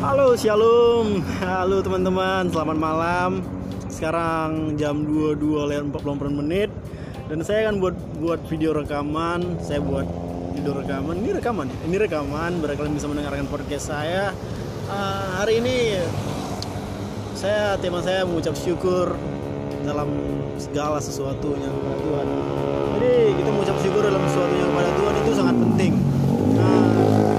Halo Shalom. Halo teman-teman. Selamat malam. Sekarang jam 22 lewat 44 menit. Dan saya akan buat buat video rekaman. Saya buat video rekaman. Ini rekaman ya? Ini rekaman. Biar kalian bisa mendengarkan podcast saya. Uh, Hari ini Saya tema saya mengucap syukur Dalam segala sesuatunya kepada Tuhan. Jadi kita mengucap syukur dalam sesuatunya kepada Tuhan Itu sangat penting Nah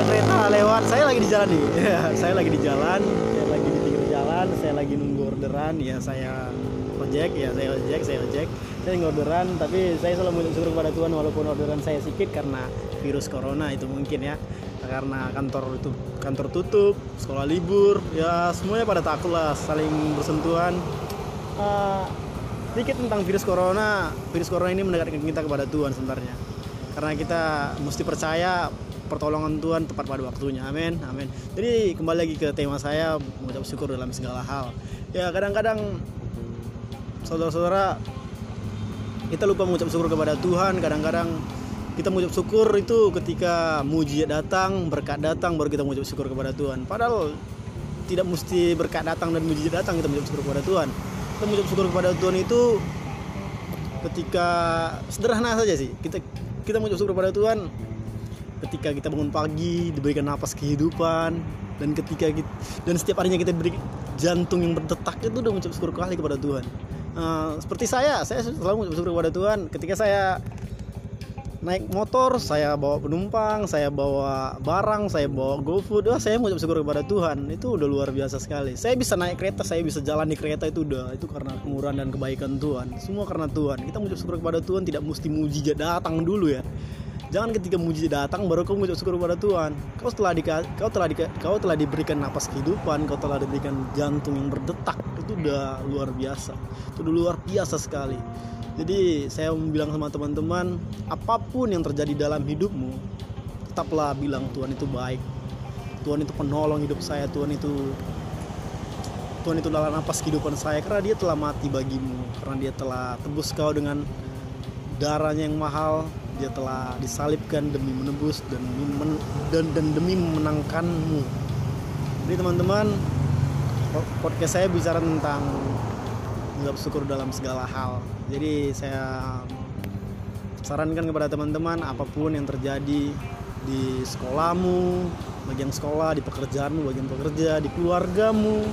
ada kereta lewat saya lagi di jalan nih. Ya, saya lagi di jalan saya lagi di pinggir jalan saya lagi nunggu orderan. Ya saya ojek ya saya ojek saya ojek. Saya nunggu orderan tapi saya selalu mengucap syukur kepada Tuhan walaupun orderan saya sedikit karena virus corona itu mungkin ya. Karena kantor itu kantor tutup sekolah libur ya semuanya pada takut lah saling bersentuhan. Uh, sedikit tentang virus corona. Virus corona ini mendekatkan kita kepada Tuhan sebenarnya. Karena kita mesti percaya pertolongan Tuhan tepat pada waktunya. Amin. Amin. Jadi kembali lagi ke tema saya mengucap syukur dalam segala hal. Ya kadang-kadang saudara-saudara kita lupa mengucap syukur kepada Tuhan. Kadang-kadang kita mengucap syukur itu ketika mujizat datang, berkat datang baru kita mengucap syukur kepada Tuhan. Padahal tidak mesti berkat datang dan mujizat datang kita mengucap syukur kepada Tuhan. Kita mengucap syukur kepada Tuhan itu ketika sederhana saja sih. Kita kita mengucap syukur kepada Tuhan ketika kita bangun pagi diberikan napas kehidupan dan ketika kita, dan setiap harinya kita diberi jantung yang berdetak itu udah mengucap syukur kali kepada Tuhan. Uh, seperti saya saya selalu mengucap syukur kepada Tuhan. Ketika saya naik motor saya bawa penumpang saya bawa barang saya bawa GoFood wah saya mengucap syukur kepada Tuhan. Itu udah luar biasa sekali. Saya bisa naik kereta saya bisa jalan di kereta itu udah itu karena kemurahan dan kebaikan Tuhan. Semua karena Tuhan. Kita mengucap syukur kepada Tuhan tidak mesti mujizat datang dulu ya Jangan ketika mujizat datang baru kau mengucap syukur kepada Tuhan. Kau telah di, kau telah di, kau telah diberikan napas kehidupan, kau telah diberikan jantung yang berdetak. Itu udah luar biasa. Itu udah luar biasa sekali. Jadi saya mau bilang sama teman-teman, apa pun yang terjadi dalam hidupmu, tetaplah bilang Tuhan itu baik. Tuhan itu penolong hidup saya, Tuhan itu Tuhan itu adalah napas kehidupan saya karena dia telah mati bagimu, karena dia telah tebus kau dengan darahnya yang mahal, dia telah disalibkan demi menebus dan men, dan, dan demi memenangkanmu. Jadi teman-teman, podcast saya bicara tentang mengucap syukur dalam segala hal. Jadi saya sarankan kepada teman-teman apa pun yang terjadi di sekolahmu, bagian sekolah, di pekerjaanmu, bagian pekerja, di keluargamu,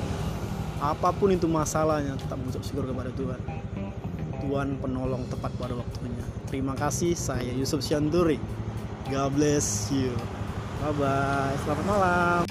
apa pun itu masalahnya, tetap mengucap syukur kepada Tuhan. Tuhan penolong tepat pada waktunya. Terima kasih, saya Yusuf Syanturi. God bless you. Bye bye. Selamat malam.